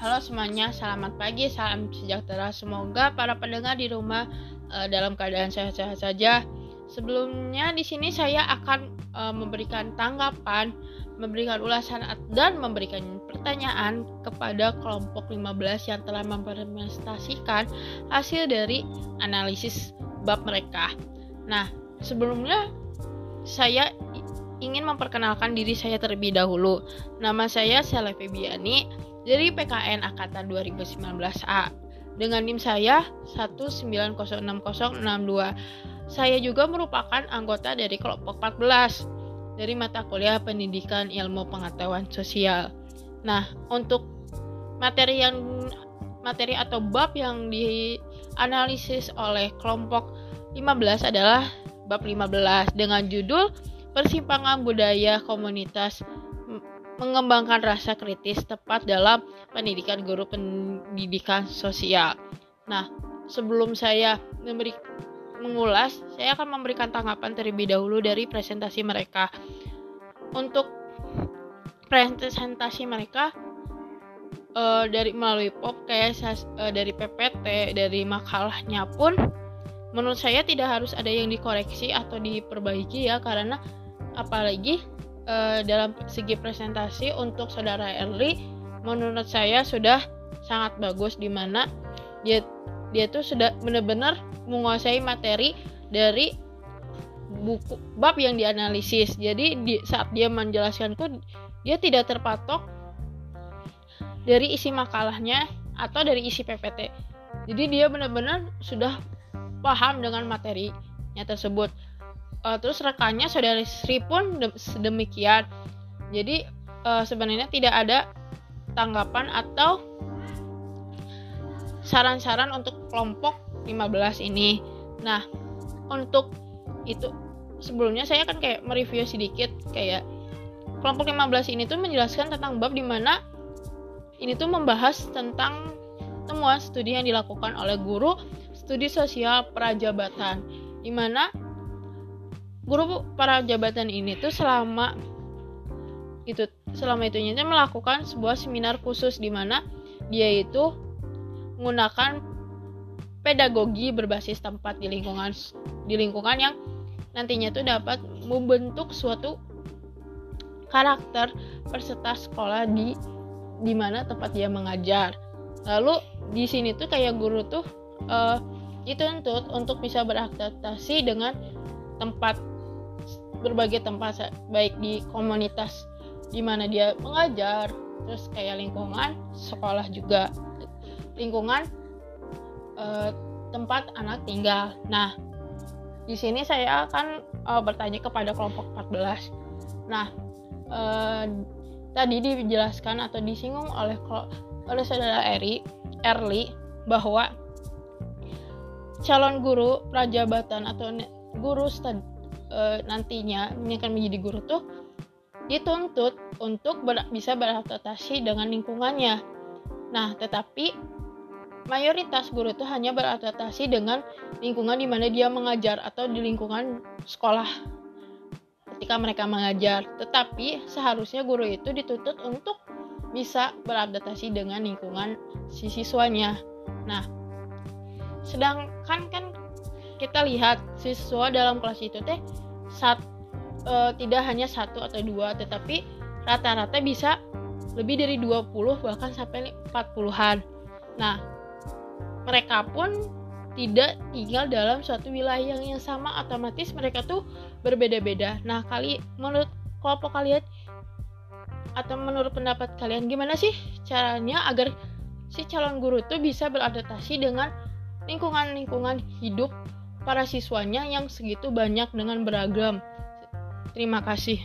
Halo semuanya, selamat pagi, salam sejahtera. Semoga para pendengar di rumah uh, dalam keadaan sehat-sehat saja. Sebelumnya di sini saya akan uh, memberikan tanggapan, memberikan ulasan dan memberikan pertanyaan kepada kelompok 15 yang telah mempresentasikan hasil dari analisis bab mereka. Nah, sebelumnya saya ingin memperkenalkan diri saya terlebih dahulu. Nama saya Sele Febiani dari PKN Angkatan 2019A. Dengan NIM saya 1906062. Saya juga merupakan anggota dari kelompok 14 dari mata kuliah Pendidikan Ilmu Pengetahuan Sosial. Nah, untuk materi yang materi atau bab yang dianalisis oleh kelompok 15 adalah bab 15 dengan judul persimpangan budaya komunitas mengembangkan rasa kritis tepat dalam pendidikan guru pendidikan sosial. Nah, sebelum saya memberi mengulas, saya akan memberikan tanggapan terlebih dahulu dari presentasi mereka. Untuk presentasi mereka uh, dari melalui podcast, uh, dari PPT, dari makalahnya pun menurut saya tidak harus ada yang dikoreksi atau diperbaiki ya karena apalagi uh, dalam segi presentasi untuk saudara Erli menurut saya sudah sangat bagus di mana dia dia tuh sudah benar-benar menguasai materi dari buku bab yang dianalisis. Jadi di, saat dia menjelaskan tuh dia tidak terpatok dari isi makalahnya atau dari isi PPT. Jadi dia benar-benar sudah paham dengan materinya tersebut uh, terus rekannya saudari Sri pun sedemikian. Jadi uh, sebenarnya tidak ada tanggapan atau saran-saran untuk kelompok 15 ini. Nah untuk itu sebelumnya saya kan kayak mereview sedikit kayak kelompok 15 ini tuh menjelaskan tentang bab di mana ini tuh membahas tentang temuan studi yang dilakukan oleh guru studi sosial prajabatan di mana guru para jabatan ini tuh selama itu selama itu itu melakukan sebuah seminar khusus di mana dia itu menggunakan pedagogi berbasis tempat di lingkungan di lingkungan yang nantinya itu dapat membentuk suatu karakter peserta sekolah di di mana tempat dia mengajar. Lalu di sini tuh kayak guru tuh uh, dituntut untuk bisa beradaptasi dengan tempat berbagai tempat baik di komunitas di mana dia mengajar terus kayak lingkungan sekolah juga. Lingkungan eh, tempat anak tinggal. Nah di sini saya akan eh, bertanya kepada kelompok 14 nah eh, tadi dijelaskan atau disinggung oleh oleh saudara Eri Erli bahwa calon guru prajabatan atau guru studi e, nantinya ini akan menjadi guru tuh dituntut untuk ber, bisa beradaptasi dengan lingkungannya. Nah, tetapi mayoritas guru itu hanya beradaptasi dengan lingkungan di mana dia mengajar atau di lingkungan sekolah ketika mereka mengajar. Tetapi seharusnya guru itu dituntut untuk bisa beradaptasi dengan lingkungan si siswanya. Nah, sedangkan kan kita lihat siswa dalam kelas itu teh saat uh, tidak hanya satu atau dua tetapi rata-rata bisa lebih dari 20 bahkan sampai 40-an. Nah, mereka pun tidak tinggal dalam suatu wilayah yang sama otomatis mereka tuh berbeda-beda. Nah, kali menurut kelompok kalian atau menurut pendapat kalian gimana sih caranya agar si calon guru tuh bisa beradaptasi dengan lingkungan-lingkungan hidup para siswanya yang segitu banyak dengan beragam. Terima kasih.